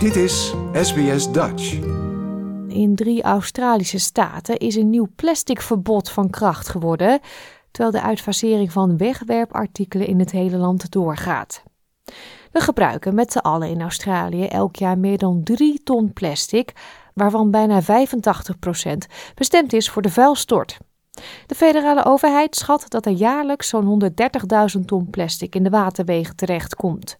Dit is SBS Dutch. In drie Australische staten is een nieuw plasticverbod van kracht geworden, terwijl de uitfasering van wegwerpartikelen in het hele land doorgaat. We gebruiken met z'n allen in Australië elk jaar meer dan 3 ton plastic, waarvan bijna 85% bestemd is voor de vuilstort. De federale overheid schat dat er jaarlijks zo'n 130.000 ton plastic in de waterwegen terechtkomt.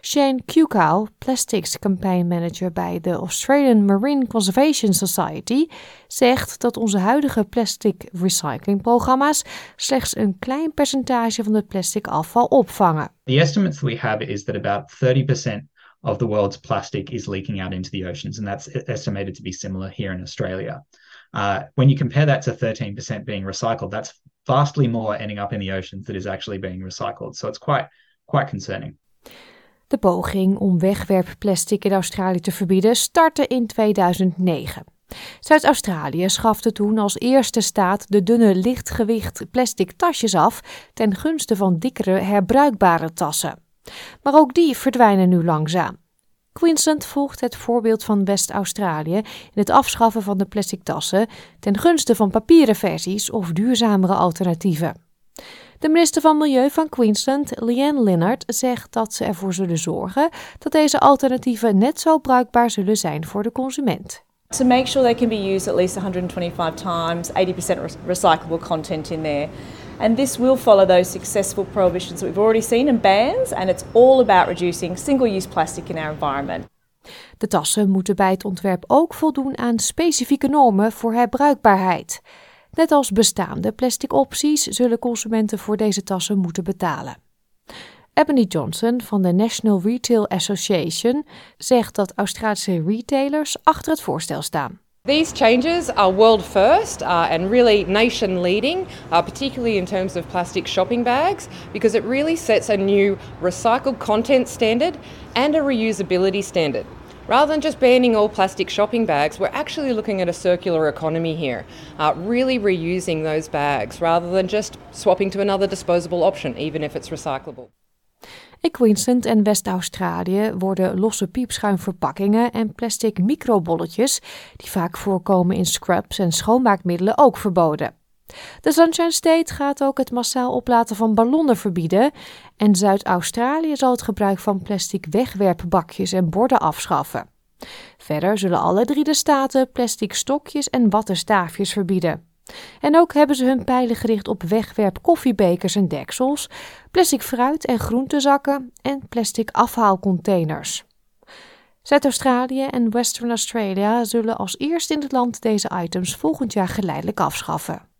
Shane Kukow, Plastics Campaign Manager bij de Australian Marine Conservation Society, zegt dat onze huidige plastic recyclingprogramma's slechts een klein percentage van het plastic afval opvangen. The estimates we have is that about 30% of the world's plastic is leaking out into the oceans, and that's estimated to be similar here in Australia. Uh, when you compare that to 13% being recycled, that's vastly more ending up in the oceans that is actually being recycled. So it's quite quite concerning. De poging om wegwerpplastic in Australië te verbieden startte in 2009. Zuid-Australië schafte toen als eerste staat de dunne lichtgewicht plastic tasjes af ten gunste van dikkere herbruikbare tassen. Maar ook die verdwijnen nu langzaam. Queensland volgt het voorbeeld van West-Australië in het afschaffen van de plastic tassen ten gunste van papieren versies of duurzamere alternatieven. De minister van Milieu van Queensland, Leanne Linnard, zegt dat ze ervoor zullen zorgen dat deze alternatieven net zo bruikbaar zullen zijn voor de consument. To make sure they can be used at least 125 times, 80% recyclable content in there. And this will follow those successful prohibitions that we've already seen and bans, and it's all about reducing single use plastic in our environment. De tassen moeten bij het ontwerp ook voldoen aan specifieke normen voor herbruikbaarheid. Net als bestaande plastic opties zullen consumenten voor deze tassen moeten betalen. Ebony Johnson van de National Retail Association zegt dat Australische retailers achter het voorstel staan. These changes are world first uh, and really nation leading, uh, particularly in terms of plastic shopping bags, because it really sets a new recycled content standard and a reusability standard. Rather than just banning all plastic shopping bags, we're actually looking at a circular economy here, uh, really reusing those bags rather than just swapping to another disposable option, even if it's recyclable. In Queensland en West-Australië worden losse piepschuimverpakkingen en plastic microbolletjes, die vaak voorkomen in scrubs en schoonmaakmiddelen, ook verboden. De Sunshine State gaat ook het massaal oplaten van ballonnen verbieden en Zuid-Australië zal het gebruik van plastic wegwerpbakjes en borden afschaffen. Verder zullen alle drie de staten plastic stokjes en wattenstaafjes verbieden. En ook hebben ze hun pijlen gericht op wegwerp koffiebekers en deksels, plastic fruit- en groentezakken en plastic afhaalcontainers. Zuid-Australië en Western Australia zullen als eerste in het land deze items volgend jaar geleidelijk afschaffen.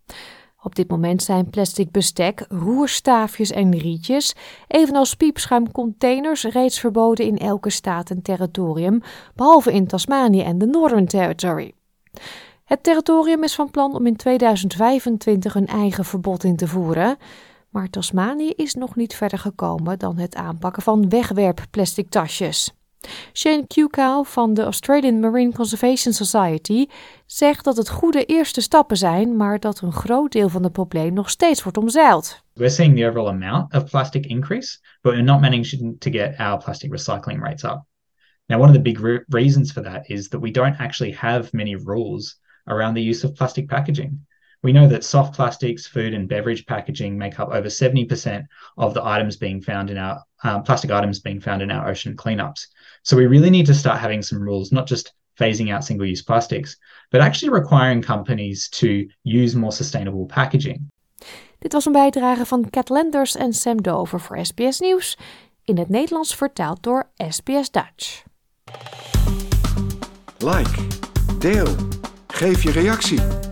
Op dit moment zijn plastic bestek, roerstaafjes en rietjes, evenals piepschuimcontainers, reeds verboden in elke staat en territorium, behalve in Tasmanië en de Northern Territory. Het territorium is van plan om in 2025 een eigen verbod in te voeren, maar Tasmanië is nog niet verder gekomen dan het aanpakken van wegwerpplastic tasjes. Shane Kukow van de Australian Marine Conservation Society zegt dat het goede eerste stappen zijn, maar dat een groot deel van het probleem nog steeds wordt omzeild. We're seeing the overall amount of plastic increase, but we're not managing to get our plastic recycling rates up. Now, one of the big re reasons for that is that we don't actually have many rules around the use of plastic packaging. We know that soft plastics, food, and beverage packaging make up over 70% of the items being found in our um, plastic items being found in our ocean cleanups. So we really need to start having some rules, not just phasing out single use plastics, but actually requiring companies to use more sustainable packaging. Dit was een bijdrage van Cat Lenders en Sam Dover voor SBS Nieuws, in het Nederlands vertaald door SBS Dutch. Like, deel, geef je reactie.